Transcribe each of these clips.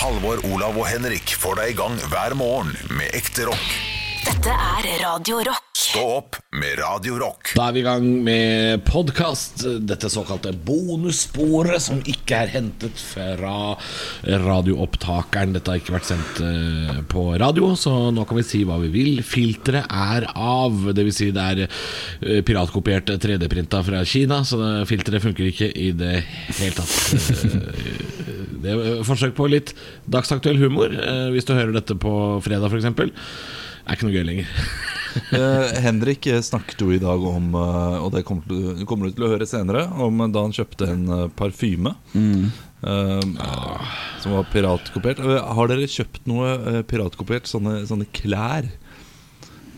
Halvor, Olav og Henrik får deg i gang hver morgen med ekte rock. Dette er Radio Rock. Stå opp med Radio Rock. Da er vi i gang med podkast. Dette såkalte bonussporet som ikke er hentet fra radioopptakeren. Dette har ikke vært sendt eh, på radio, så nå kan vi si hva vi vil. Filteret er av. Det vil Si det er eh, piratkopiert 3D-printa fra Kina, så det- filteret funker ikke i det hele tatt. Det er forsøk på litt dagsaktuell humor. eh, Hvis du hører dette på fredag, f.eks. Er ikke noe gøy lenger. Eh, Henrik eh, snakket jo i dag om, og det kommer du, kommer du til å høre senere, om da han kjøpte en parfyme. eh, Som var piratkopiert. Har dere kjøpt noe piratkopiert? Sånne, sånne klær?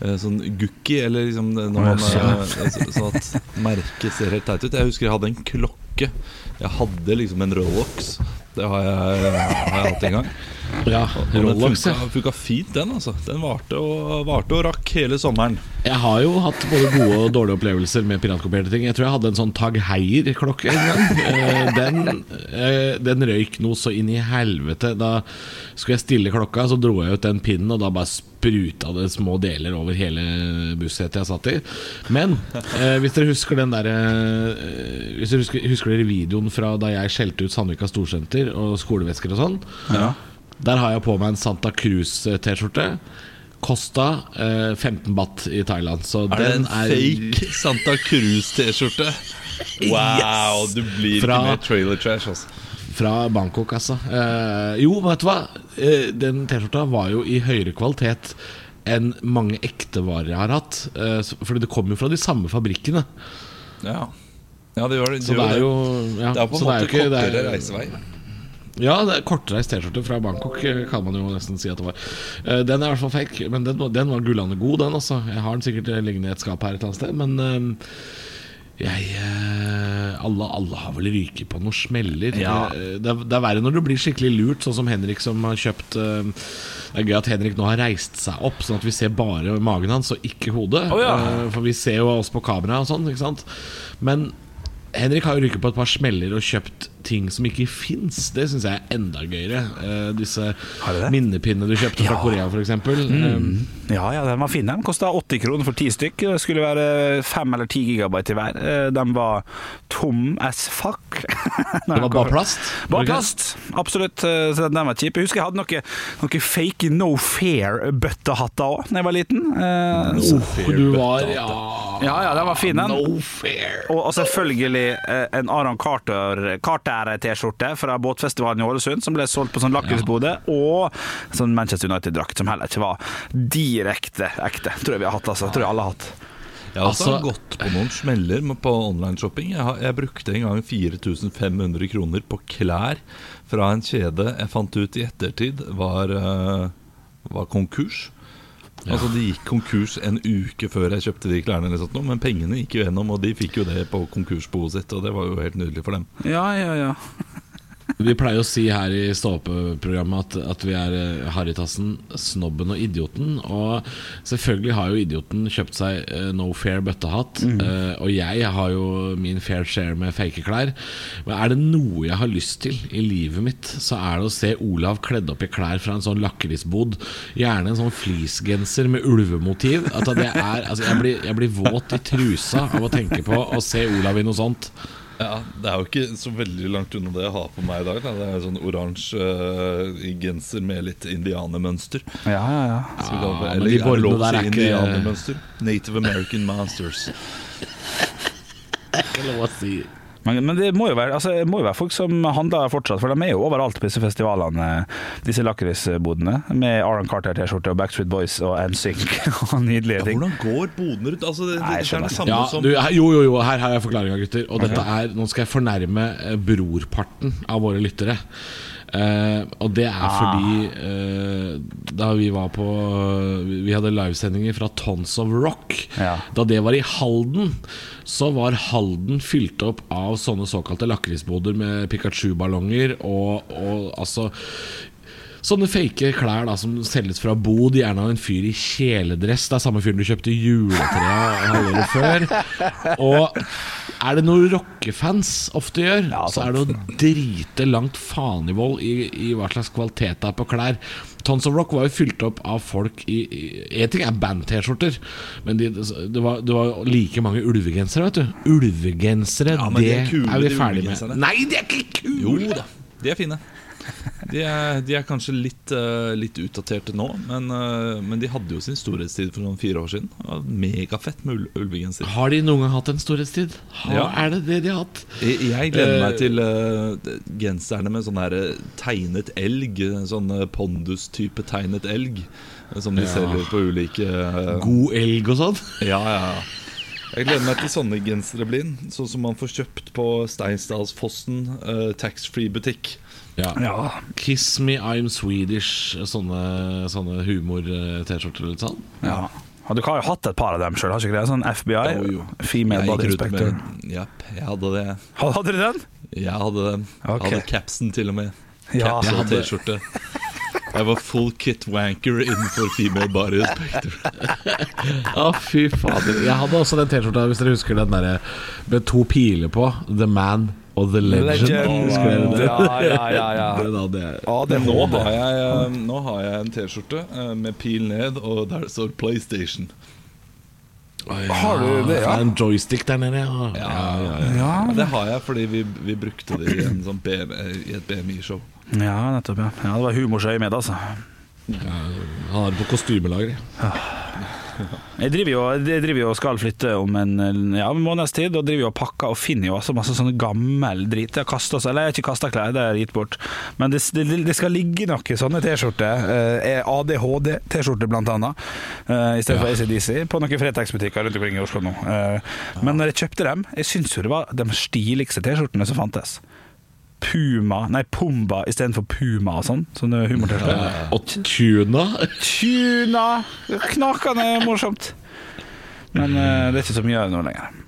Eh, Sånn Gukki, eller liksom når man, Sånn at merket ser helt teit ut. Jeg husker jeg hadde en klokke. Jeg hadde liksom en Rolex. Det har jeg, har jeg hatt en gang. Ja, den Rolex, ja. funka, funka fint, den. altså Den varte og, varte og rakk hele sommeren. Jeg har jo hatt både gode og dårlige opplevelser med piratkopierte ting. Jeg tror jeg hadde en sånn Tag Heier-klokke en gang. Eh, Den, eh, den røyk noe så inn i helvete. Da skulle jeg stille klokka, så dro jeg ut den pinnen, og da bare spruta det små deler over hele bussetet jeg satt i. Men eh, hvis dere husker den der Hvis dere husker, husker dere videoen fra da jeg skjelte ut Sandvika Storsenter og skolevesker og sånn? Der har jeg på meg en Santa Cruz-T-skjorte. Kosta eh, 15 baht i Thailand. Så Er det den en er fake Santa Cruz-T-skjorte? Wow, du blir Fra- ikke mer trailer trash, altså. fra Bangkok, altså. Eh, jo, vet du hva? Eh, den T-skjorta var jo i høyere kvalitet enn mange ektevarer jeg har hatt. Eh, fordi det kommer jo fra de samme fabrikkene. Ja, ja det gjør det. Så det er jo ja, det er jo ikke- det er- kortere reisevei. Ja, kortreist T-skjorte fra Bangkok, eh, kan man jo nesten si at det var. Eh, Den er i hvert fall fake, men den, den var gullende god, den. også. Jeg har den sikkert eh, liggende i et skap her et eller annet sted, men eh, jeg alle, alle har vel ryket på noen smeller. Ja. Det, er, det er verre når du blir skikkelig lurt, sånn som Henrik som har kjøpt eh, Det er gøy at Henrik nå har reist seg opp, sånn at vi ser bare magen hans og ikke hodet. Oh, ja. For vi ser jo oss på kamera og sånn. Men Henrik har jo ryket på et par smeller og kjøpt ting som ikke fins. Det syns jeg er enda gøyere. Uh, disse minnepinnene du kjøpte fra Ja. Korea, f.eks. Mm. Ja, ja, den var fin. Den kosta 80 kroner for ti stykk. Det skulle være 5 eller 10 gigabyte i hver. Eh, Den var tom as fuck. Det var bare plast? Bare plast, absolutt. eh, Så den var kjip. Jeg husker jeg hadde noen noe fake no fair-bøttehatter òg da jeg var liten. no fair du var Ja, Ja, ja, den var fin, den. No fair. Og, og selvfølgelig eh, en Aron Carter Carter-T-skjorte fra båtfestivalen i Ålesund, som ble solgt på sånn lakrisbode, og sånn Manchester United-drakt, som heller ikke var direkte ekte. Tror jeg vi har hatt, altså. Tror jeg alle har hatt. Jeg har også Altså- gått på noen smeller på online-shopping. Jeg, har- jeg brukte en gang 4500 kroner på klær fra en kjede jeg fant ut i ettertid var, eh, var konkurs. Altså De gikk konkurs en uke før jeg kjøpte de klærne, eller sånt, men pengene gikk jo gjennom, og de fikk jo det på konkursboet sitt. Og det var jo helt nydelig for dem. Ja, ja, ja. Vi pleier å si her i Stå-opp-programmet at, at vi er eh, Harrytassen, snobben og idioten. Og selvfølgelig har jo idioten kjøpt seg uh, no fair bøttehatt. eh, og jeg har jo min fair share med fake klær. Men er det noe jeg har lyst til i livet mitt, så er det å se Olav kledd opp i klær fra en sånn lakrisbod. Gjerne en sånn fleecegenser med ulvemotiv. At det er, altså jeg, blir, jeg blir våt i trusa av å tenke på å se Olav i noe sånt. Ja, Det er jo ikke så veldig langt unna det jeg har på meg i dag. Da. Det er sånn oransje uh, genser med litt indianermønster. ja, ja, ja. Kalle det. Eller de er det lov å der si er ikke- Native American Masters. Ikke lov å si. Men, men det må jo, være, altså, må jo være folk som handler fortsatt, for de er jo overalt på disse festivalene, disse lakrisbodene, med Aron Carter-T-skjorte og Backstreet Boys og NSYNC og nydelige Ja, hvordan går bodene rundt? Altså, det, Nei, det er det samme Ja, som du, jo, jo, jo, her har jeg forklaringa, gutter. Og dette er, Nå skal jeg fornærme eh, brorparten av våre lyttere. Eh, og det er fordi eh, da vi var på Vi hadde livesendinger fra Tons of Rock. Ja. Da det var i Halden, så var Halden fylt opp av sånne såkalte lakrisboder med Pikachu-ballonger og, og altså Sånne fake klær da som selges fra bod, gjerne av en fyr i kjeledress. Det er samme fyren du kjøpte juletreet halvåret før. Og er det noe rockefans ofte gjør, Ja, så er det å drite langt faen i vold i, i hva slags kvalitet det er på klær. Tons of Rock var jo fylt opp av folk i Én ting er band-T-skjorter, men de, det, var, det var like mange ulvegensere, vet du. Ulvegensere, Ja, det, de det er kule, er vi ferdige ferdig med. Nei, de er ikke kule! Jo da, de er fine. De er, de er kanskje litt, eh, litt utdaterte nå, men, eh, men de hadde jo sin storhetstid for sånn fire år siden. Megafett med ul ulvegenser. Har de noen gang hatt en storhetstid? Ha, Ja. Er det det de har hatt? Jeg, jeg gleder meg Eh, til uh, genserne med sånn her tegnet elg. Sånn pondus-type tegnet elg. Som de Ja. selger på ulike uh, God elg og sånn? Ja, ja, ja. Jeg gleder meg til sånne gensere, Blin. Sånn som man får kjøpt på Steinsdalsfossen uh, taxfree-butikk. Ja. Ja. Kiss me, I'm Swedish. Sånne, sånne humor-T-skjorter eller sånn. ja. Og du har jo hatt et par av dem sjøl, har ikke det? Sånn FBI? oh, jo. Female Body Inspector. Ja, jeg hadde det. Hadde du den? Jeg hadde den. Okay. Jeg hadde capsen til og med. Ja, Caps ja, og T-skjorte. Jeg var full kit wanker innenfor female body spectrum. Å, fy fader. Jeg hadde også den T-skjorta, hvis dere husker den der med to piler på. The Man og The Legend. Legend. Oh. Ja, ja, ja, ja. Den hadde jeg. Ja, det Nå har jeg. jeg, eh, nå har jeg en T-skjorte eh, med pil ned, og der står PlayStation. Oi, Har du det, ja? Det er en joystick der nede, ja. ja, ja, ja. Ja, Ja, det har jeg fordi vi, vi brukte det i, en sånn BM, i et BMI-show. ja nettopp. Ja. ja, Det var humorskjøy med det, altså. Han har det på kostymelageret. Jeg driver jo, jeg driver jo og skal flytte om en, ja, en måneds tid, og driver jo og pakker og finner jo også masse sånne gammel drit. Jeg har kasta altså, eller jeg har ikke kasta klær, det har jeg gitt bort. Men det, det, det skal ligge noen sånne T-skjorter, eh, ADHD-T-skjorter blant annet, eh, i stedet for ACDC, på noen Fretex-butikker rundt omkring i Oslo nå. Eh, men når jeg kjøpte dem, jeg syns jo det var de stiligste T-skjortene som fantes. Puma, nei Pumba istedenfor Puma og sånn. Sånne humor-T-skjorter. Og tuna. Tuna! Knakende morsomt. Men eh, det er ikke så mye av det nå lenger.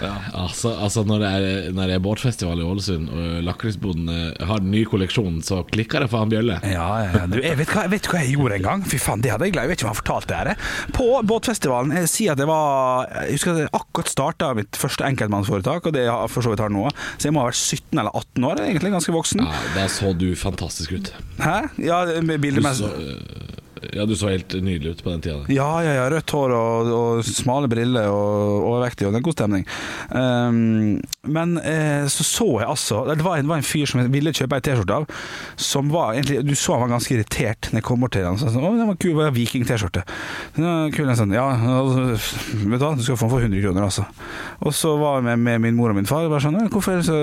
Altså, altså når, det er, når det er båtfestival i Ålesund, og lakrisboden eh, har den nye kolleksjonen, så klikker det for han Bjølle. Ja, ja. Du, jeg vet, hva, vet hva jeg gjorde en gang? Fy faen, det hadde jeg glemt. Jeg vet ikke om jeg har fortalt det her. På båtfestivalen Jeg sier at det var Jeg husker at jeg akkurat starta mitt første enkeltmannsforetak, og det jeg for så vidt har nå. Så jeg må ha vært 17 eller 18 år, egentlig ganske voksen. Ja, Der så du fantastisk ut. Hæ? Ja, med bildet med eh, ja, du så helt nydelig ut på den tida. Ja, ja, ja, rødt hår og, og smale briller og overvektig, og det er god stemning. Um, men eh, så så jeg altså Det var en, var en fyr som jeg ville kjøpe ei T-skjorte av, som var egentlig Du så han var ganske irritert når jeg kom bort til han. Så, sånn, å, den var kul, viking-T-skjorte. Kul, sånn, ja, altså, vet du hva, du skal få den for 100 kroner, altså. Og så var jeg med, med min mor og min far. Bare sånn, hvorfor er det så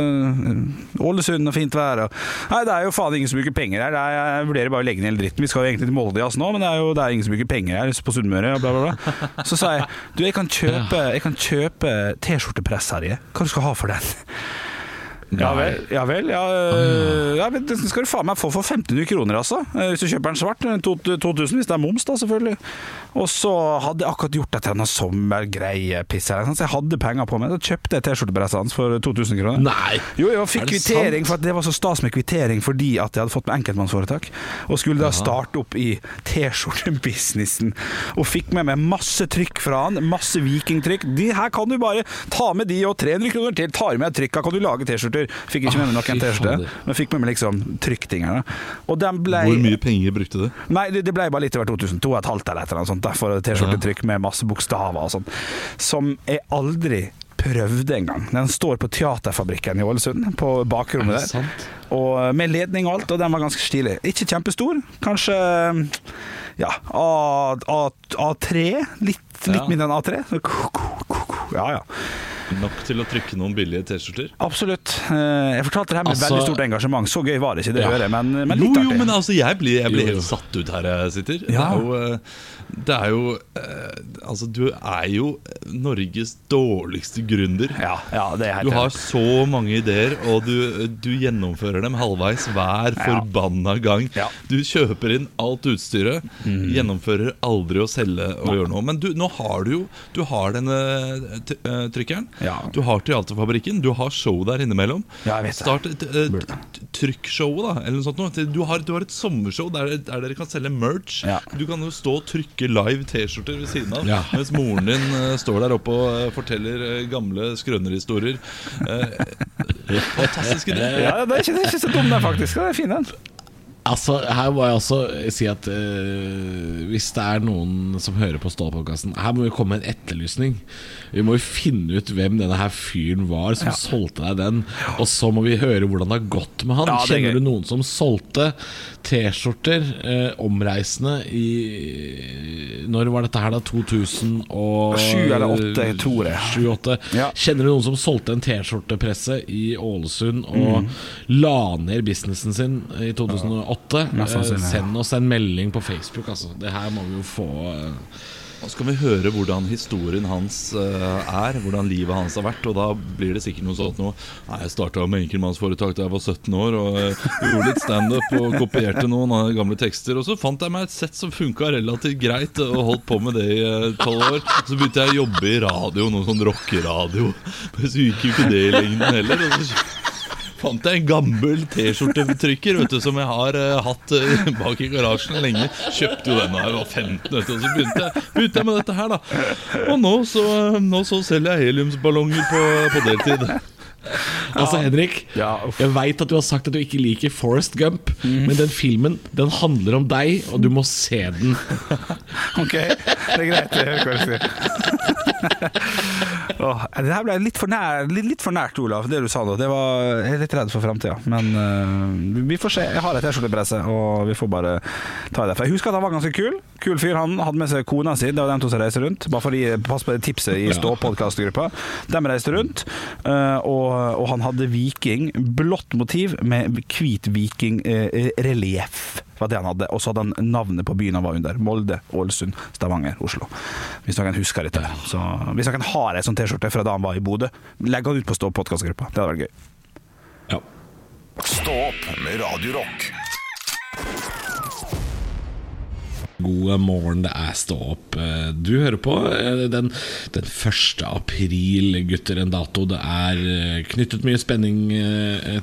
Ålesund og fint vær og Nei, det er jo faen ingen som bruker penger her. Er, jeg vurderer bare å legge ned hele dritten. Vi skal jo egentlig til i jazz nå, men det er jo det er ingen som bruker penger her på Sunnmøre. og Bla, bla, bla. Så sa jeg du, jeg kan kjøpe, jeg kan kjøpe T-skjortepress her i. Hva du skal ha for den? Ja vel, ja vel. Ja, øh, ja, men Den skal du faen meg få for 1500 kroner, altså. Eh, Hvis du kjøper den svart. eh, 2000 hvis det er moms, da, selvfølgelig. Og så hadde jeg akkurat gjort et til annet sommergreie-piss her, så jeg hadde penger på meg. Så kjøpte jeg T-skjortebrettet hans for 2000 kroner. Nei! Jo, jeg fikk Er kvittering sant? for det var så stas med kvittering fordi at jeg hadde fått med enkeltmannsforetak. Og skulle da starte opp i T-skjortebusinessen. Og fikk med meg masse trykk fra han. Masse vikingtrykk. De her kan du bare ta med de og 300 kroner til. Tar med trykka, kan du lage T-skjorter. Fikk ikke med meg Ah, noen T-skjorte, men fikk med meg liksom trykktingene. Og den ble Hvor mye penger brukte du? Nei, det, det ble bare litt over 2000. 2500 eller et eller annet sånt. Derfor T-skjortetrykk med masse bokstaver og sånn. Som jeg aldri prøvde engang. Den står på Teaterfabrikken i Ålesund, på bakrommet Er der. sant? Og med ledning og alt, og den var ganske stilig. Ikke kjempestor, kanskje ja, A, A, A3. Litt, litt Ja. mindre enn A3. Ja, ja. Nok til å trykke noen billige T-skjorter? Absolutt. Eh, Jeg fortalte det her med Altså- veldig stort engasjement. Så gøy var det ikke, det Ja. hører jeg, men, men Jo, litt jo, artig. men altså, jeg blir, jeg blir Jo, jo. helt satt ut her jeg sitter. Ja. Det er jo, eh, det er jo eh, Altså, du er jo Norges dårligste gründer. Ja, ja, det er helt Du har så mange ideer, og du, du gjennomfører dem halvveis hver Ja. forbanna gang. Ja. Du kjøper inn alt utstyret, gjennomfører aldri å selge og gjøre noe. Men du, nå har du jo Du har denne eh, trykkeren. Ja. Du har Teaterfabrikken, du har show der innimellom. Ja, jeg vet. Start et eh, trykkshow, da, eller noe sånt. noe. Du har, du har et sommershow der, der dere kan selge merch. Ja. Du kan jo stå og trykke live T-skjorter ved siden av, Ja. mens moren din uh, står der oppe og uh, forteller uh, gamle skrønerhistorier. Uh, fantastisk idé. Ja, det er ikke, det er ikke så dum, den, faktisk. Det er fin, den. Altså, her må jeg også si at eh, hvis det er noen som hører på Stålpodkasten Her må vi komme med en etterlysning. Vi må jo finne ut hvem denne her fyren var som solgte deg den. Og så må vi høre hvordan det har gått med han. Ja, er Kjenner du noen som solgte T-skjorter eh, omreisende i Når var dette her, da? 2000 og Sju eller åtte, tror jeg. Sju, åtte. Ja. Kjenner du noen som solgte en T-skjortepresse i Ålesund og Mm. la ned businessen sin i 2008? Mest sannsynlig, Eh, ja. Send oss en melding på Facebook, altså. Det her må vi jo få eh, Nå skal vi høre hvordan historien hans eh, er, hvordan livet hans har vært. Og da blir det sikkert noe sånt noe Nei, Jeg starta med enkeltmannsforetak da jeg var 17 år, og eh, gjorde litt standup og kopierte noen gamle tekster. Og så fant jeg meg et sett som funka relativt greit, og holdt på med det i eh, tolv år. Så begynte jeg å jobbe i radio, noe sånn rockeradio. Men så gikk jo ikke det i lengden heller. Og så fant jeg en gammel T-skjortetrykker som jeg har uh, hatt uh, bak i garasjen lenge. Kjøpte jo den da jeg var 15, vet du, og så begynte jeg, begynte jeg med dette her. da Og nå så, nå så selger jeg heliumsballonger på, på deltid. Altså, Henrik, Ja, jeg veit at du har sagt at du ikke liker Forest Gump, men den filmen den handler om deg, og du må se den. Ok, det er greit. Jeg hører hva du sier. Åh, det her ble litt for, nær, litt, litt for nært, Olav, det du sa nå. Det var, jeg er litt redd for framtida. Men uh, vi får se. Jeg har et T-skjortepresse, og vi får bare ta det For Jeg husker at han var ganske kul. Kul fyr. Han hadde med seg kona si, det var de to som reiste rundt. Bare for å gi- pass på det tipset i. Stå-podkastgruppa. De reiste rundt, uh, og, og han hadde viking, blått motiv med hvit vikingrelieff. Var det han hadde. Og så hadde han navnet på byen han var under. Molde, Ålesund, Stavanger, Oslo. Hvis noen husker dette. Så hvis noen har ei sånn T-skjorte fra da han var i Bodø, legg han ut på Stå podkastgruppa. Det hadde vært gøy. Ja. Stå opp med Radio Rock. God morgen, det er Stå opp. Eh, Du hører på eh, den, den 1. april, gutter, en dato det er eh, knyttet mye spenning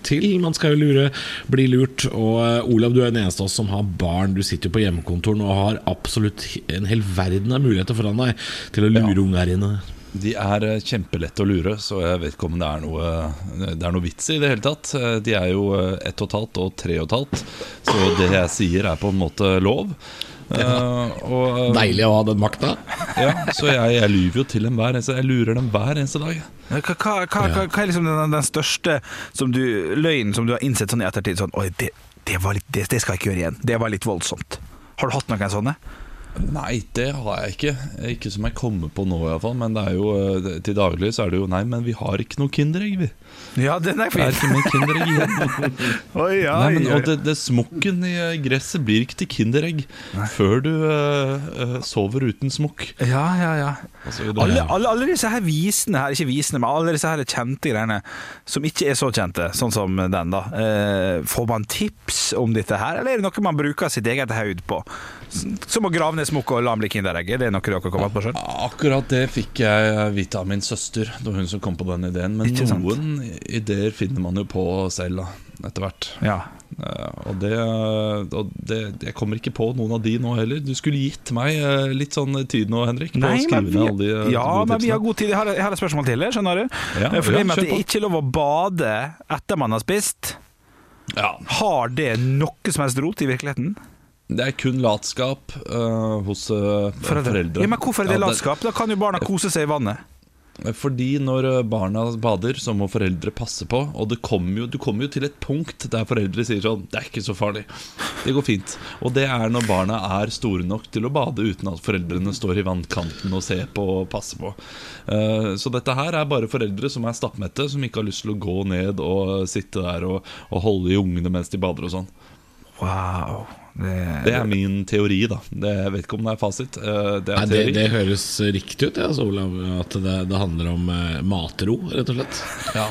til. Man skal jo lure, bli lurt. Og Olav, du er den eneste av oss som har barn. Du sitter jo på hjemmekontoren og har absolutt en hel verden av muligheter foran deg til å lure unger dine. De er kjempelette å lure, så jeg vet ikke om det er noe, det er noe vits i det hele tatt. De er jo ett og et halvt og tre og et halvt, så det jeg sier er på en måte lov. Eh, og, eh, Deilig å ha den makta. ja, så jeg, jeg lyver jo til dem hver eneste Jeg lurer dem hver eneste dag. Hva, hva, hva, hva, hva er liksom den, den største som du, løgnen som du har innsett sånn i ettertid? Sånn, Oi, det, det, var litt, det, det skal jeg ikke gjøre igjen. Det var litt voldsomt. Har du hatt noen sånne? Nei, det har jeg ikke. Ikke som jeg kommer på nå, iallfall. Men det er jo, eh, til daglig så er det jo Nei, men vi har ikke noe Kinderegg, vi. Ja, den er Det er ikke mer Kinderegg igjen. Oi, ja, Nei, men, og det, det Smokken i eh, gresset blir ikke til Kinderegg før du eh, sover uten smokk. Ja, ja, ja. Altså, det- Alle, alle, alle disse her visene her, ikke visene, men alle disse her kjente greiene som ikke er så kjente, sånn som den, da. Uh, får man tips om dette her, eller er det noe man bruker sitt eget haud på? Som å grave ned smokk og la den bli Kinderegg? Er det noe dere kommet på sjøl? Akkurat det fikk jeg vite av min søster. Det var hun som kom på den ideen. Men noen ideer finner man jo på selv, etter hvert. Ja. Eh, og det, og det Jeg kommer ikke på noen av de nå heller. Du skulle gitt meg eh, litt sånn tid nå, Henrik. På Nei, men ned vi, alle de eh, ja, men vi har god tid. Jeg har, jeg har et spørsmål til, skjønner du. Ja, For det med at det ikke er lov å bade etter man har spist, Ja, har det noe som helst rot i virkeligheten? Det er kun latskap uh, hos uh, foreldre. Ja, men hvorfor er det latskap? Da kan jo barna kose seg i vannet. Fordi når eh, barna bader, så må foreldre passe på. Og det kommer jo, du kommer jo til et punkt der foreldre sier sånn Det er ikke så farlig. Det går fint. Og det er når barna er store nok til å bade uten at foreldrene står i vannkanten og ser på og passer på. Eh, Så dette her er bare foreldre som er stappmette, som ikke har lyst til å gå ned og sitte der og, og holde i ungene mens de bader og sånn. Wow. Det, Det er min teori, da. Det, jeg vet ikke om det er fasit. Eh, Det Nei, er det, det høres riktig ut, ja, altså, Olav. At det, det handler om eh, matro, rett og slett. Ja.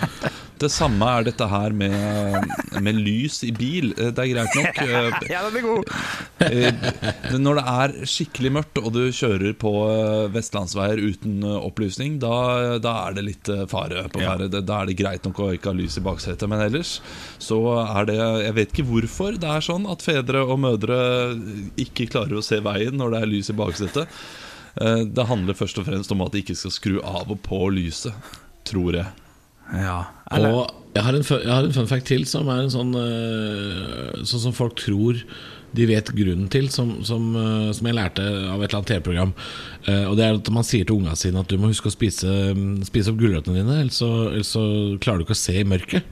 Det samme er dette her med, med lys i bil. Det er greit nok. eh, Ja, den er god! Eh, Når det er skikkelig mørkt og du kjører på eh, vestlandsveier uten opplysning, da, da er det litt fare på ferde. Ja. Da er det greit nok å ikke ha lys i baksetet. Men ellers så er det Jeg vet ikke hvorfor det er sånn at fedre og mødre ikke klarer å se veien når det er lys i baksetet. Det handler først og fremst om at de ikke skal skru av og på lyset, tror jeg. Ja. Eller, Og jeg har, en, jeg har en fun fact til som er en sånn eh, Sånn som folk tror de vet grunnen til, som, som, eh, som jeg lærte av et eller annet TV-program. Eh, og det er at Man sier til unga sine at du må huske å spise, mm, spise opp gulrøttene dine, ellers så, ellers så klarer du ikke å se i mørket.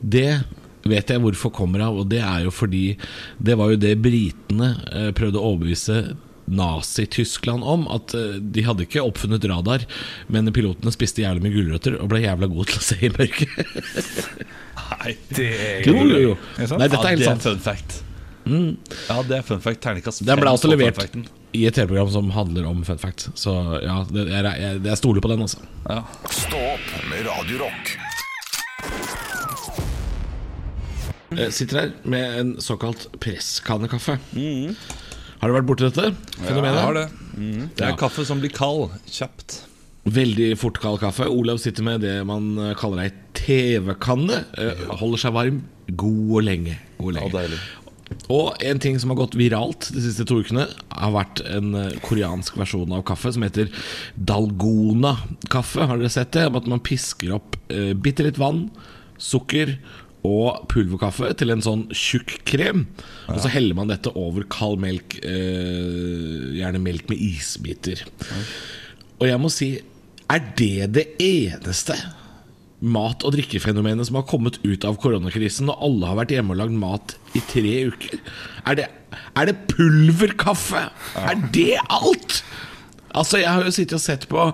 Det vet jeg hvorfor kommer av, og det er jo fordi det var jo det britene prøvde å overbevise Nazi-Tyskland om. At eh, de hadde ikke oppfunnet radar, men pilotene spiste jævlig mye gulrøtter og ble jævla gode til å se i mørket. Nei, det er Jo, jo, jo. Er det? Nei, dette er helt ja, sant. fun fact. Ja, det er fun fact. Terningkast Den ble også levert i et TV-program som handler om fun fact. Så ja, det, jeg, jeg, jeg stoler på den, altså. Ja. Stå opp med Radio Rock. Jeg sitter her med en såkalt presskannekaffe. Har du vært borti dette fenomenet? Jeg har det. Det er Ja. kaffe som blir kald kjapt. Veldig fort kald kaffe. Olav sitter med det man eh, kaller ei TV-kanne. Eh, Holder seg varm god og lenge. God og Ja, lenge. deilig. Og en ting som har gått viralt de siste to ukene, har vært en eh, koreansk versjon av kaffe som heter dalgona-kaffe. Har dere sett det? At man pisker opp eh, bitte litt vann, sukker og pulverkaffe til en sånn tjukk krem. Og så heller man dette over kald melk, eh, gjerne melk med isbiter. Og jeg må si, er det det eneste mat- og drikkefenomenet som har kommet ut av koronakrisen når alle har vært hjemme og lagd mat i tre uker? Er det, er det pulverkaffe? Er det alt? Altså, jeg har jo sittet og sett på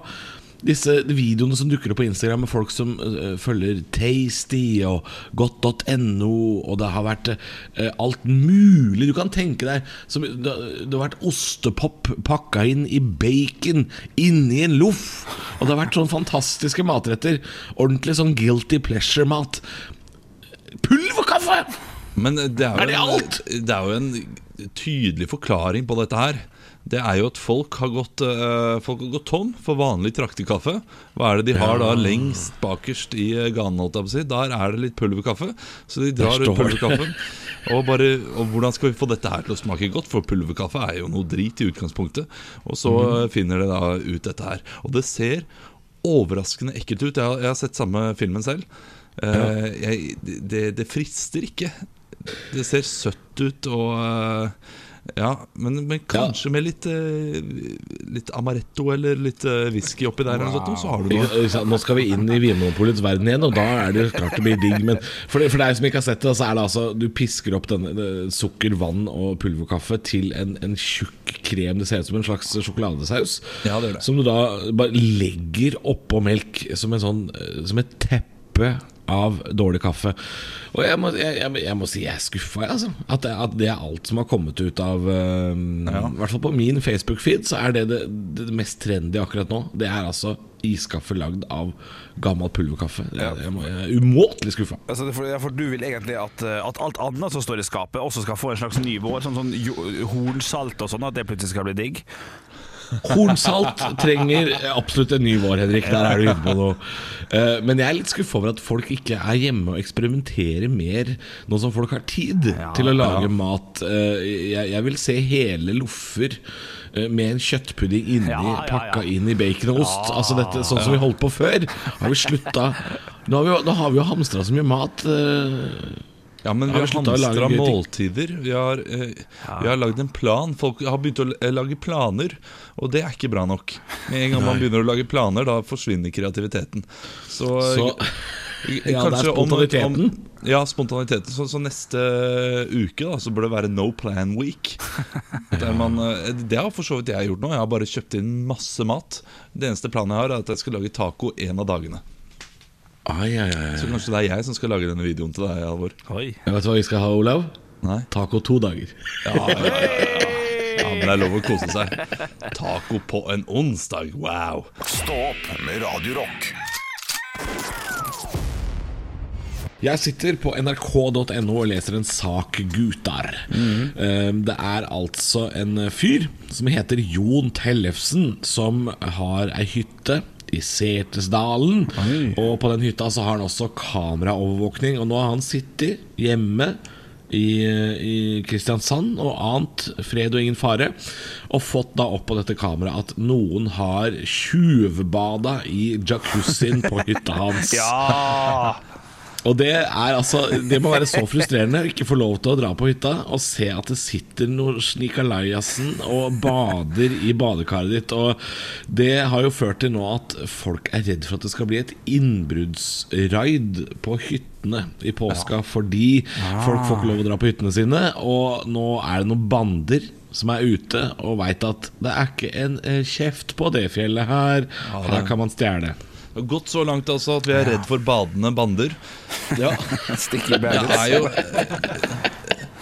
disse videoene som dukker opp på Instagram med folk som uh, følger Tasty og godt.no, og det har vært uh, alt mulig du kan tenke deg. Som, det, det har vært ostepop pakka inn i bacon inni en loff. Og det har vært sånne fantastiske matretter. Ordentlig sånn guilty pleasure-mat. Pulverkaffe! Men det er, jo Er det en, alt? det er jo en tydelig forklaring på dette her. Det er jo at folk har gått, uh, folk har gått tom for vanlig traktekaffe. Hva er det de har da lengst bakerst i eh, ganen? Der er det litt pulverkaffe. Så de drar ut pulverkaffen. Og, bare, og hvordan skal vi få dette her til å smake godt? For pulverkaffe er jo noe drit i utgangspunktet. Og så eh, finner de da ut dette her. Og det ser overraskende ekkelt ut. Jeg har, jeg har sett samme filmen selv. Eh, jeg, det, det frister ikke. Det ser søtt ut og eh, Ja, men, men kanskje med litt eh, Litt amaretto eller litt eh, whisky oppi der, wow. sånt, så har du noe. Nå skal vi inn i Vinmonopolets verden igjen, og da er det klart det blir digg. Men for, for deg som ikke har sett det, så er det altså Du pisker opp denne sukker, vann og pulverkaffe til en, en tjukk krem. Det ser ut som en slags sjokoladesaus. Ja, det det. Som du da bare legger oppå melk som, en sånn, eh, som et teppe av dårlig kaffe. Og jeg må, jeg, jeg, jeg må si jeg er skuffa, jeg, altså. At det, at det er alt som har kommet ut av eh, I hvert fall på min Facebook-feed, så er det det, det mest trendy akkurat nå. Det er altså iskaffe lagd av gammel pulverkaffe. Jeg, jeg, må, jeg er umåtelig skuffa. Altså, for, for du vil egentlig at, eh, at alt annet som står i skapet, også skal få en slags ny vår? Sånn, sånn hornsalt og sånn, at det plutselig skal bli digg? Hornsalt trenger absolutt en ny vår, Henrik. Der er du inne på noe. Eh, Men jeg er litt skuffa over at folk ikke er hjemme og eksperimenterer mer, nå som folk har tid til å lage mat. Eh, Jeg, jeg vil se hele loffer eh, med en kjøttpudding inni, Ja, ja, ja. pakka inn i bacon og ost. Altså dette, Sånn som vi holdt på før. Har vi slutta Nå har vi, nå har vi jo hamstra så mye mat. Eh, Ja, men vi Har hamstra måltider. Vi har, eh, ja. har lagd en plan. Folk har begynt å lage planer, og det er ikke bra nok. Med en gang man begynner å lage planer, da forsvinner kreativiteten. Så, Så eh, Ja, det er spontaniteten? om-. Om, ja, spontaniteten. Så, så neste uke da, så bør det være no plan week. Man, eh, det har for så vidt jeg gjort nå. Jeg har bare kjøpt inn masse mat. Det eneste planen jeg har, er at jeg skal lage taco en av dagene. Ai, ai, ai. Så kanskje det er jeg som skal lage denne videoen til deg, Alvor. Oi. Jeg vet du hva vi skal ha, Olav? Nei? Taco to dager. Ja, ja, ja, ja. ja, men det er lov å kose seg. Taco på en onsdag, wow. Stå opp med Radio Rock. Jeg sitter på nrk.no og leser en sak, gutar. Mm. Det er altså en fyr som heter Jon Tellefsen, som har ei hytte i Setesdalen. Og på den hytta så har han også kameraovervåkning. Og nå har han sittet hjemme i, i Kristiansand og ant fred og ingen fare. Og fått da opp på dette kameraet at noen har tjuvbada i jacuzzien på hytta hans. Ja! Og det er altså Det må være så frustrerende å ikke få lov til å dra på hytta og se at det sitter noen snikalajasen og bader i badekaret ditt. Og det har jo ført til nå at folk er redd for at det skal bli et innbruddsraid på hyttene i påska fordi folk får ikke lov å dra på hyttene sine. Og nå er det noen bander som er ute og veit at det er ikke en eh, kjeft på det fjellet her. Her kan man stjele. Det har gått så langt altså at vi er redd for badende bander. Ja. Det er jo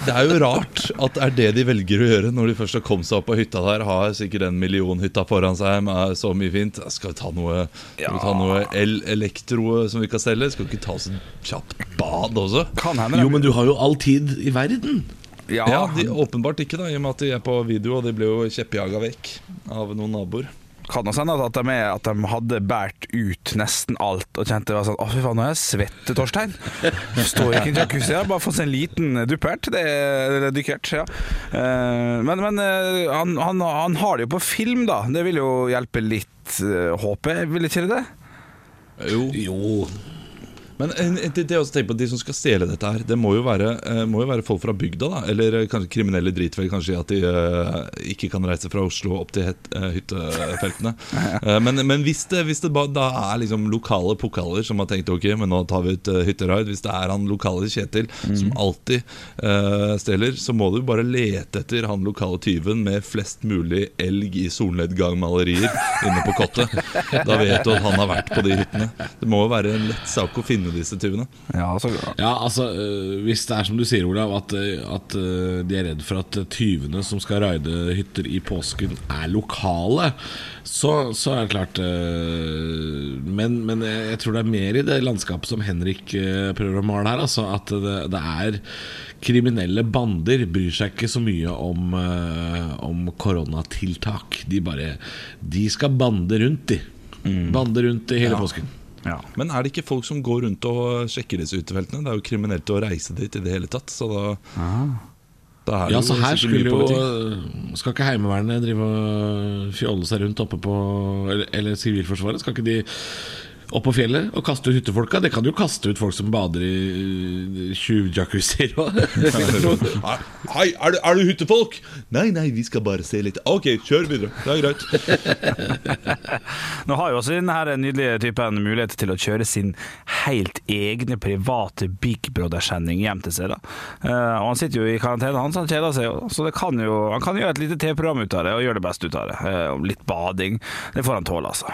Det er jo rart at det er det de velger å gjøre når de først har kommet seg opp på hytta der. Har sikkert en millionhytta foran seg med så mye fint. Skal vi ta noe, ja. vi ta noe el elektro som vi kan selge? Skal vi ikke ta oss en kjapt bad også? Kan hende Jo, men du har jo all tid i verden. Ja, Ja, de, Åpenbart ikke, da i og med at de er på video, og de blir jo kjeppjaga vekk av noen naboer. Kan også hende at de, er, at de hadde båret ut nesten alt og kjente det var sånn Å, fy faen, nå er jeg svett, Torstein. Står ikke i en jacuzzi. Jeg har bare fått seg en liten duppert. Det er det er dykkert, ja. Eh, Men, men eh, han, han, han har det jo på film, da. Det vil jo hjelpe litt, eh, håper jeg. Vil ikke det? Jo. Jo, Men en, en, det er også på De som skal stjele dette her, det må jo være, eh, må jo være folk fra bygda. da Eller eh, kanskje kriminelle dritfell, kanskje at de uh, ikke kan reise fra Oslo opp til het, uh, hyttefeltene. Eh, men, men hvis det, hvis det da er liksom lokale pokaler som har tenkt ok, men nå tar vi ut uh, hytteraid Hvis det er han lokale Kjetil som alltid eh, stjeler, så må du bare lete etter han lokale tyven med flest mulig elg i solnedgangmalerier inne på kottet. Da vet du at han har vært på de hyttene. Det må jo være en lett sak å finne disse tyvene. Ja, altså, Ja, altså øh, Hvis det er som du sier, Olav, at, øh, at øh, de er redd for at tyvene som skal raide hytter i påsken, er lokale, så, så er det klart men, men jeg jeg tror det er mer i det landskapet som Henrik prøver å male her. Altså At det, det er kriminelle bander bryr seg ikke så mye om, om koronatiltak. De bare De skal bande rundt, de. Bande rundt i hele Ja. påsken. Ja. Men er det ikke folk som går rundt og sjekker disse utefeltene? Det er jo kriminelt å reise dit i det hele tatt. Så da, da er det Ja, jo så her skulle jo. Skal ikke Heimevernet drive og fjolle seg rundt oppe på Eller, eller Sivilforsvaret? Skal ikke de opp på fjellet og kaste ut hyttefolka? Det kan jo kaste ut folk som bader i tjuvjacuzzier òg. Hei, er du, er du hyttefolk? Nei, nei, vi skal bare se litt. Ok, kjør videre. Det er greit. Nå har jo også denne nydelige typen mulighet til å kjøre sin helt egne private Big Brother-sending hjem til seg. da Eh, Og Han sitter jo i karantene, han, så han kjeder seg. Så det kan jo, han kan gjøre et lite TV-program ut av det og gjøre det beste ut av det. Eh, Litt bading. Det får han tåle, altså.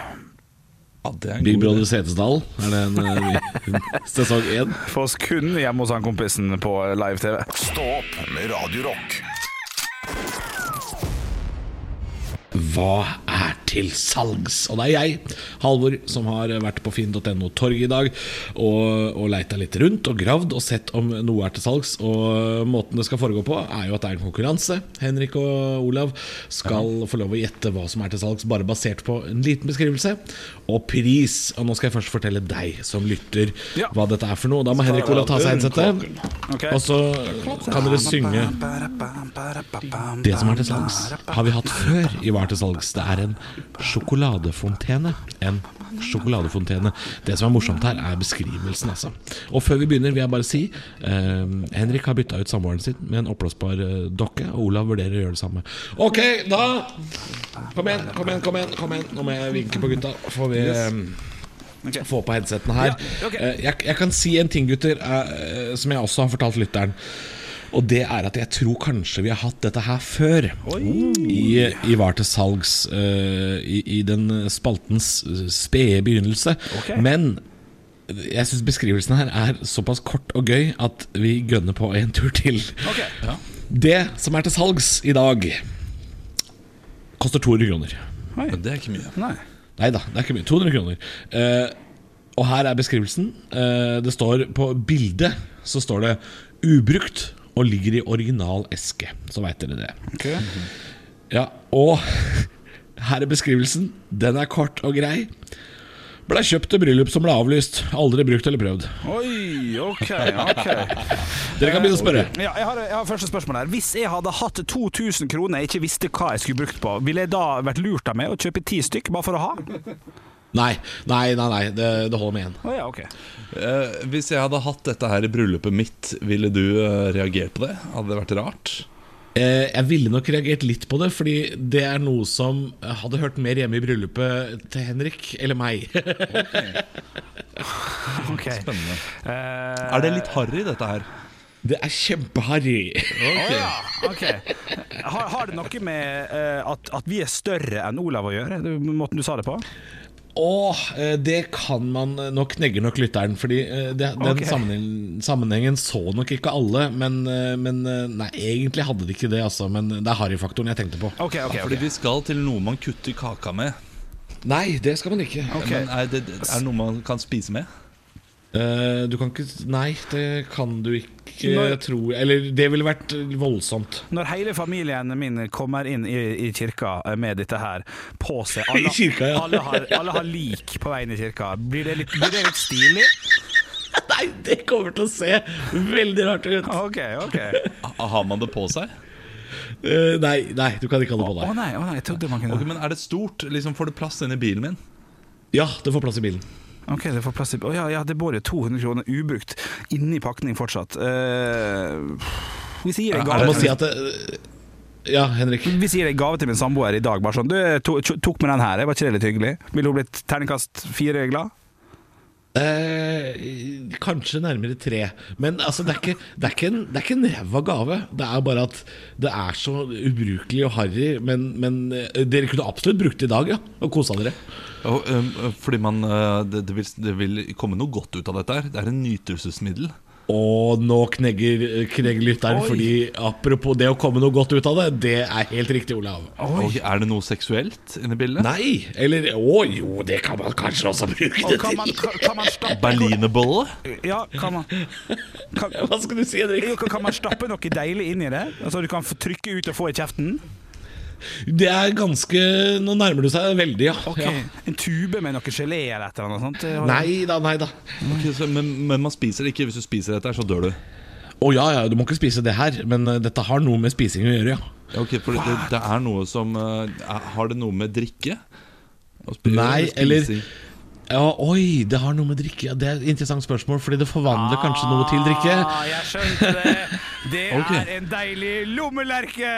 Ja, det er en Big Brother. Setesdal, er det en eh, sesong én? Få oss kun hjemme hos han kompisen på live-TV. Stå opp med Radiorock. Hva er til salgs? Og det er jeg, Halvor, som har vært på finn.no torg i dag og, og leita litt rundt og gravd og sett om noe er til salgs. Og måten det skal foregå på, er jo at det er en konkurranse. Henrik og Olav skal få lov å gjette hva som er til salgs, bare basert på en liten beskrivelse og pris. Og nå skal jeg først fortelle deg som lytter Ja. hva dette er for noe. Da må Henrik Olav ta seg headsetet, okay. og så kan dere synge det som er til salgs, har vi hatt før i Var til salgs. Det er en sjokoladefontene. En sjokoladefontene. Det som er morsomt her, er beskrivelsen, altså. Og før vi begynner, vil jeg bare si eh, Henrik har bytta ut samboeren sin med en oppblåsbar eh, dokke, og Olav vurderer å gjøre det samme. Ok, da Kom igjen, kom igjen, kom igjen. kom igjen Nå må jeg vinke på gutta. Får vi eh, få på headsetene her. Ja, ok. Eh, jeg, jeg kan si en ting, gutter, eh, som jeg også har fortalt lytteren. Og det er at jeg tror kanskje vi har hatt dette her før. I, I Var til salgs. uh, i, I den spaltens spede begynnelse. Okay. Men jeg syns beskrivelsen her er såpass kort og gøy at vi gønner på en tur til. Ok. Det som er til salgs i dag, koster 200 kroner. Men det er ikke mye. Nei. Nei da, det er ikke mye. 200 kroner. Uh, Og her er beskrivelsen. Uh, det står På bildet så står det 'ubrukt' og ligger i original eske. Så veit dere det. Ja, Og her er beskrivelsen. Den er kort og grei. Ble kjøpt til bryllup som ble avlyst. Aldri brukt eller prøvd. Oi, ok, ok Dere kan begynne å spørre. Ja, jeg, har, jeg har første spørsmål her Hvis jeg hadde hatt 2000 kroner jeg ikke visste hva jeg skulle brukt på, ville jeg da vært lurt av meg å kjøpe ti stykk bare for å ha? Nei, nei, nei, nei det, det holder med én. Oh, ja, ok Eh, hvis jeg hadde hatt dette her i bryllupet mitt, ville du eh, reagert på det? Hadde det vært rart? Eh, jeg ville nok reagert litt på det, fordi det er noe som hadde hørt mer hjemme i bryllupet til Henrik eller meg. Ok Spennende. Eh, Er det litt harry, dette her? Det er kjempeharry. Å ja, ok har, har det noe med uh, at, at vi er større enn Olav å gjøre? Måten du sa det på? Og eh, det kan man Nå knegger nok lytteren, fordi eh, det, den okay. sammenhengen, sammenhengen så nok ikke alle. Men, eh, men eh, Nei, egentlig hadde de ikke det, altså. Men det er harryfaktoren jeg tenkte på. Okay, okay, Fordi vi skal til noe man kutter kaka med. Nei, det skal man ikke. Men er det, er det noe man kan spise med? Eh, du kan ikke Nei, det kan du ikke Når- tro Eller det ville vært voldsomt. Når hele familien min kommer inn i, i kirka med dette her på seg I kirka, ja. alle, har, alle har lik på vei inn i kirka. Blir det litt, blir det litt stilig? Nei, det kommer til å se veldig rart ut. OK, OK. Har man det på seg? Uh, nei, nei, du kan ikke ha det på Å deg. nei, å nei, jeg trodde man kunne okay, men Er det stort? Liksom Får det plass inni bilen min? Ja, det får plass i bilen. Ok, det får plass i oh, ja, ja, det jo 200 kroner ubrukt inni pakning fortsatt. Uh, vi gir en Jeg må si at det, Ja, Henrik. Hvis jeg gir en gave til min samboer i dag, bare sånn Du, to, tok med den her, var ikke det litt hyggelig? Ville hun blitt terningkast fire glad? Eh, kanskje nærmere tre. Men altså, det er ikke, det er ikke en, det er ikke en ræva gave. Det er bare at det er så ubrukelig og harry. Men, men eh, dere kunne absolutt brukt det i dag, ja. Og kosa dere. Fordi man øh, det, det, vil, det vil komme noe godt ut av dette her. Det er en nytelsesmiddel. Og nå knegger, knegger lytteren, Oi. fordi apropos det å komme noe godt ut av det, det er helt riktig, Olav. Oi. er det noe seksuelt inni bildet? Nei, eller å jo, det kan man kanskje også bruke det kan man, til. kan, kan man stappe Berlinerbolle? Ja, kan man kan, Hva skal du si, Henrik? Kan man stappe noe deilig inn i det? Altså Du kan få trykke ut og få i kjeften? Det er ganske Nå nærmer du seg veldig, ja. Ok, ja. En tube med noe gelé eller et eller annet sånt? Nei da, nei da. Okay, så, men, men man spiser det ikke. Hvis du spiser dette, så dør du. Å ja, ja, du må ikke spise det her, men eh, dette har noe med spising å gjøre, ja. Ok, for det, det er noe som er, Har det noe med drikke? Nei, spising? eller- Ja, oi, det har noe med drikke ja, Det er et interessant spørsmål, fordi det forvandler kanskje noe til drikke. Ah, jeg skjønte det. Det okay. er en deilig lommelerke!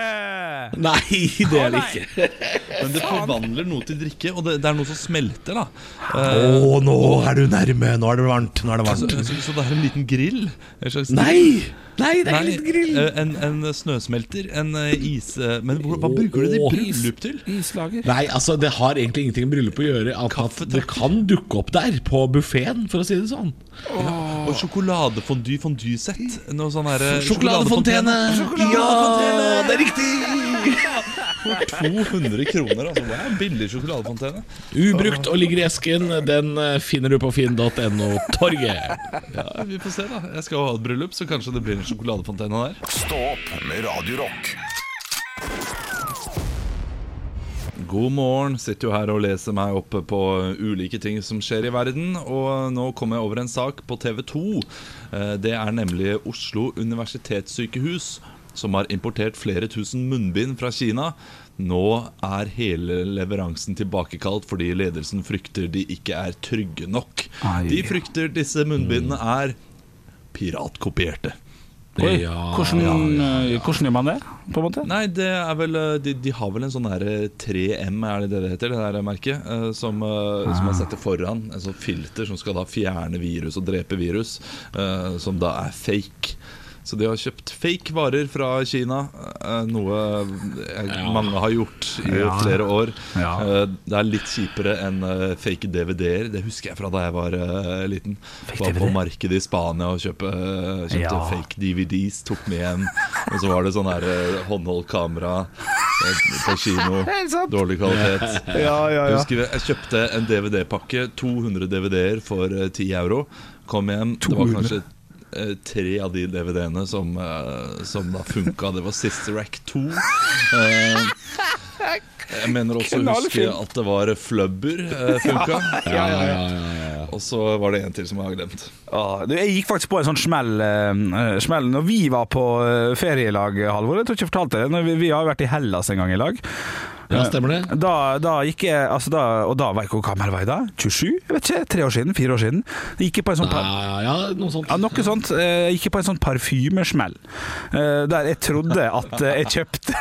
Nei, det er det ikke. Men det forvandler noe til drikke, og det, det er noe som smelter, da. Å, oh, nå er du nærme. Nå er det varmt. Nå er det varmt. så, så det er en liten grill? En slags Nei! Nei, det er Nei, ikke liten grill. eh, En, en snøsmelter, en eh, is... eh, Men hva bruker du det i bryllup til? Islager. Nei, altså det har egentlig ingenting med bryllup å gjøre. At, at det kan dukke opp der på buffeen, for å si det sånn. Og sjokoladefondy fondysett. Noe sånn herre Sjokoladefontene! Ja, det er riktig! For 200 kroner, altså. Det er en billig sjokoladefontene. Ubrukt og ligger i esken. Den eh, finner du på finn.no-torget. Ja, Vi får se, da. Jeg skal jo ha et bryllup, så kanskje det blir en sjokoladefontene der. Stå opp med Radio Rock. God morgen. Sitter jo her og leser meg opp på ulike ting som skjer i verden. Og nå kommer jeg over en sak på TV 2. Eh, Det er nemlig Oslo universitetssykehus som har importert flere tusen munnbind fra Kina. Nå er hele leveransen tilbakekalt fordi ledelsen frykter de ikke er trygge nok. De frykter disse munnbindene er piratkopierte. Oi, Ja, hvordan, eh, hvordan gjør man det, på en måte? Nei, det er vel eh, De, de har vel en sånn der 3M, er det det det heter, det der merket? eh, Som, ah. som man setter foran. En sånn filter som skal da fjerne virus og drepe virus. Som da er fake. Så de har kjøpt fake varer fra Kina, eh, noe ja. mange har gjort i Ja. flere år. Ja. Eh, Det er litt kjipere enn eh, fake DVD-er. Det husker jeg fra da jeg var eh, liten. Var på markedet i Spania og kjøpte Ja. fake DVDs, tok med hjem. Og så var det sånn eh, håndholdt kamera. eh, på kino. Dårlig kvalitet. Ja, ja, Jeg husker jeg kjøpte en DVD-pakke, 200 DVD-er for eh, 10 euro. Kom hjem, det var kanskje eh, tre av de DVD-ene som, eh, som da funka. Det var Sister Act 2. Eh, jeg mener også å huske at det var Flubber funka. Ja, ja, ja, ja, ja. Og så var det en til som jeg har glemt. Ah, du, jeg gikk faktisk på en sånn smell, uh, smell Når vi var på eh, ferielag, Halvor. Jeg tror ikke jeg fortalte det. Vi, vi har vært i Hellas en gang i lag. Ja, stemmer det? Da, da gikk jeg altså da, Og da var jeg ikke hvor gammel var jeg da? 27? Jeg vet ikke, Tre år siden? Fire år siden? Jeg gikk på en sånn par Ja, ja, noe sånt. ja, noe sånt. Eh, Jeg gikk på en sånn parfymesmell. eh, Der jeg trodde at eh, jeg kjøpte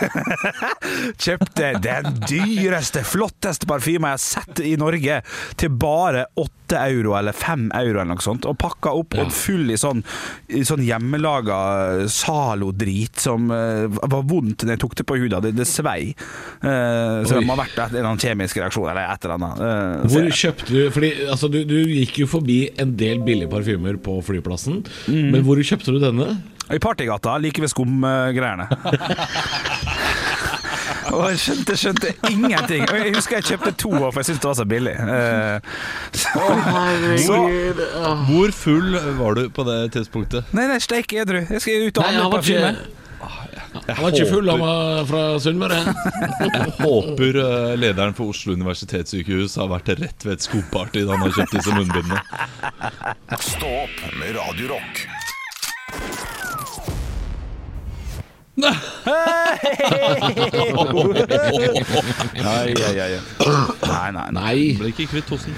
Kjøpte den dyreste, flotteste parfymen jeg har sett i Norge, til bare åtte euro eller fem euro eller noe sånt. Og pakka opp En full i sånn, i sånn hjemmelaga Zalo-drit som var vondt når jeg tok det på huda. Det, det svei. Eh, Så det må ha vært en eller annen kjemisk reaksjon eller et eller annet. Eh, Hvor kjøpte du Fordi altså, du, du gikk jo forbi en del billige parfymer på flyplassen. Mm. Men hvor kjøpte du denne? I Partygata, like ved skumgreiene. Og jeg skjønte, skjønte ingenting. Og jeg husker jeg kjøpte to, for jeg syntes det var så billig. Uh, så, Hvor full var du på det tidspunktet? nei, nei, steik edru. Jeg skal ut og handle han var han var ikke full, han var fra Sunnmøre. Jeg håper eh, lederen for Oslo universitetssykehus har vært rett ved et skoparty da han har kjøpt disse munnbindene. Stå opp med Radio Nei, nei, nei. Nei, nei, nei. Nei. Ble ikke kvitt tossen.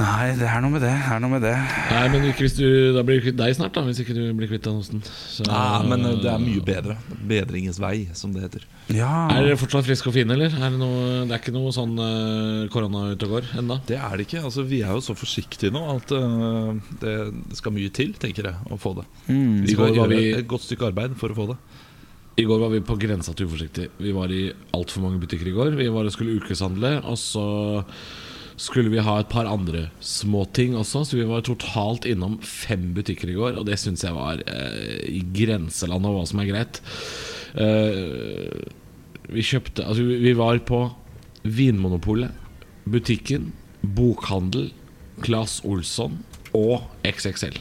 nei, det er noe med det. Det er noe med det. Nei, men ikke hvis du, da blir det kvitt deg snart, da. Hvis ikke du blir kvitt den osten. Så, Ja, men eh, det er mye bedre. Bedringens vei, som det heter. Ja. Er dere fortsatt friske og fine, eller? Er det, noe, det er ikke noe sånn uh, korona ute og går ennå? Det er det ikke. altså Vi er jo så forsiktige nå at uh, det skal mye til, tenker jeg, å få det. Mm. Vi skal gjøre vi- et godt stykke arbeid for å få det. I går var vi på grensa til uforsiktig. Vi var i altfor mange butikker i går. Vi var og skulle ukeshandle, og så skulle vi ha et par andre småting også. Så vi var totalt innom fem butikker i går, og det syns jeg var eh, i grenselandet av hva som er greit. Eh, vi kjøpte Altså, vi, vi var på Vinmonopolet, butikken, bokhandel, Claes Olsson og XXL.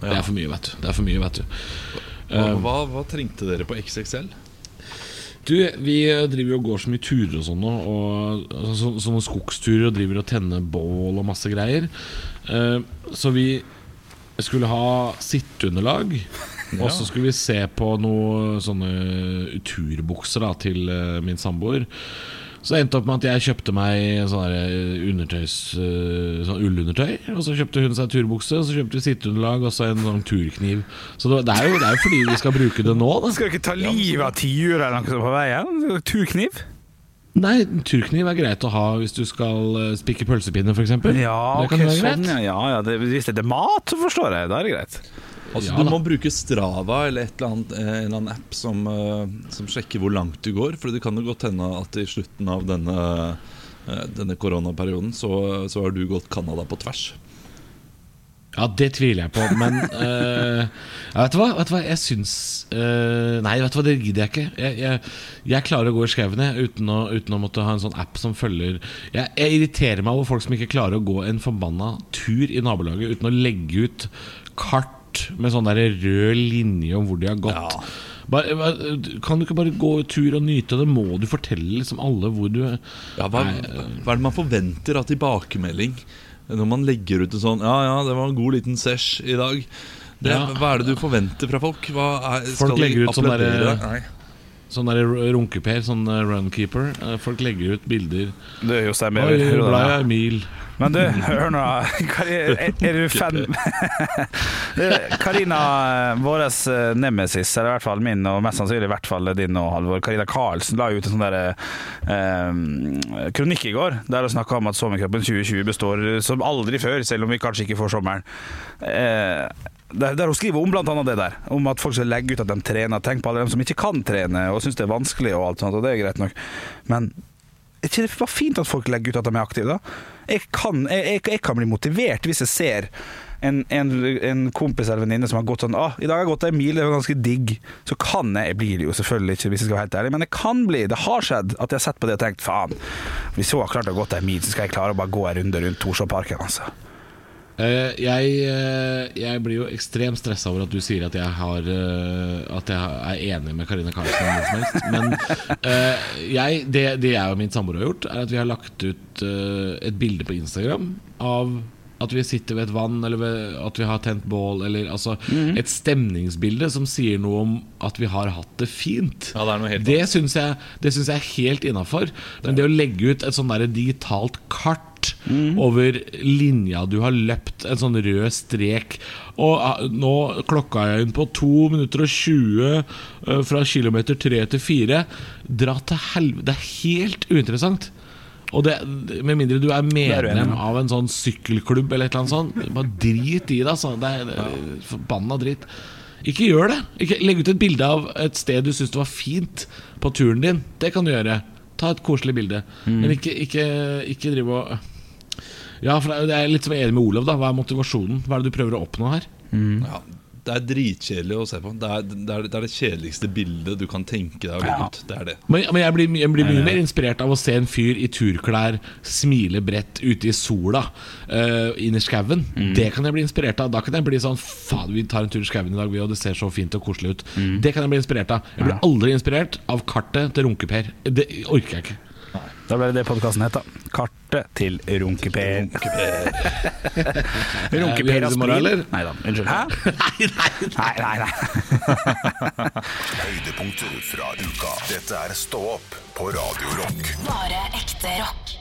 Det er for mye, vet du. Det er for mye, vet du. Hva, hva, hva trengte dere på XXL? Du, vi eh, driver jo og går så mye turer og sånn og altså, så, sånne skogsturer og driver og tenner bål og masse greier. Eh, så vi skulle ha sitteunderlag, og så skulle vi se på noen sånne turbukser da, til eh, min samboer. Så det endte opp med at jeg kjøpte meg sånn undertøys eh, Sånn ullundertøy. Og så kjøpte hun seg turbukse, og så kjøpte vi sitteunderlag og så en sånn turkniv. Så det, er jo, det er jo fordi vi skal bruke det nå, da. Skal du ikke ta livet av tiur eller noe sånt på veien? Turkniv? Nei, turkniv er greit å ha hvis du skal eh, spikke pølsepinner, f.eks. Ja, det kan være sånn, greit. ja, ja det, hvis det er mat, så forstår jeg. Da er det greit. Altså, Ja du må bruke Strava eller et eller annet, eh, en eller annen app som, eh, som sjekker hvor langt du går. For det kan jo godt hende at i slutten av denne, eh, denne koronaperioden så, så har du gått Canada på tvers. Ja, det tviler jeg på, men uh, vet, du hva? vet du hva? Jeg syns uh, Nei, vet du hva, det gidder jeg ikke. Jeg, jeg, jeg klarer å gå i skauen uten, uten å måtte ha en sånn app som følger jeg, jeg irriterer meg over folk som ikke klarer å gå en forbanna tur i nabolaget uten å legge ut kart med sånn der rød linje om hvor de har gått. Ja. bare- kan du ikke bare gå tur og nyte det? Må du fortelle liksom alle hvor du Ja, hva, hva er det man forventer av tilbakemelding når man legger ut en sånn Ja, ja, det var en god liten sesh i dag. Det, Ja. Hva er det du forventer fra folk? Hva er, Folk legger ut sånn derre- Sånn der runkeper, sånn eh, runkeeper. Eh, Folk legger ut bilder. Du, Jostein, Oi, jeg- ble jeg mil. Men du, hør nå. Er, er du fan Karina, vår nemesis, eller i hvert fall min, og mest sannsynlig i hvert fall din og Halvor, Karina Karlsen, la ut en sånn der, eh, kronikk i går der hun snakka om at sommerkroppen 2020 består som aldri før, selv om vi kanskje ikke får sommeren. Eh, der, der hun skriver om annet det der, om at folk skal legge ut at de trener. Tenk på alle dem som ikke kan trene og syns det er vanskelig, og alt sånt, og det er greit nok. Men er det bare fint at folk legger ut at de er aktive, da? Jeg kan, jeg, jeg, kan bli motivert hvis jeg ser en, en, en kompis eller venninne som har gått sånn Å, i dag har jeg gått en mil, det var ganske digg. Så kan jeg Jeg blir det jo selvfølgelig ikke, hvis jeg skal være helt ærlig, men det kan bli. Det har skjedd at jeg har sett på det og tenkt faen, hvis hun har klart å gå en mil, så skal jeg klare å bare gå en runde rundt Torshovparken, altså. Eh, jeg, eh, jeg blir jo ekstremt stressa over at du sier at jeg, har, eh, at jeg er enig med Karine Karlsen. om noe som helst. Men eh, jeg, det, det jeg og min samboer har gjort, er at vi har lagt ut et bilde på Instagram av at vi sitter ved et vann, eller ved, at vi har tent bål, eller altså et stemningsbilde som sier noe om at vi har hatt det fint. Ja, det er noe helt Det syns jeg, jeg er helt innafor. Men det å legge ut et sånn digitalt kart over linja du har løpt, en sånn rød strek Og ah, nå klokka jeg inn på 2 minutter og 20 eh, fra kilometer 3 til 4. Dra til helvete. Det er helt uinteressant. Og det, Med mindre du er medlem med. av en sånn sykkelklubb eller et eller annet sånt, bare drit i det. Altså. Det er, det er forbanna dritt. Ikke gjør det. Ikke, legg ut et bilde av et sted du syns det var fint på turen din. Det kan du gjøre. Ta et koselig bilde. Mm. Men ikke, ikke, ikke drive og Ja, for det er litt som enig med Olav. da Hva er motivasjonen? Hva er det du prøver å oppnå her? Ja, det er dritkjedelig å se på. Det er det, er, det er det kjedeligste bildet du kan tenke deg å legge ut. Det er det. Men, men jeg blir, jeg blir mye mer inspirert av å se en fyr i turklær smile bredt ute i sola uh, inni i Mm. Det kan jeg bli inspirert av. Da kan jeg bli sånn Faen, vi tar en tur i skauen i dag, vi, og det ser så fint og koselig ut. Det kan jeg bli inspirert av. Jeg blir aldri inspirert av kartet til Runkeper. Det orker jeg ikke. Da ble det det podkasten het, da. Kartet til Runkeper. Vi Runkeper høres i? Nei da, unnskyld. Hæ? Nei, nei, Nei, nei, nei. Høydepunkter fra uka. Dette er Stå opp på Radio Rock. Bare ekte rock.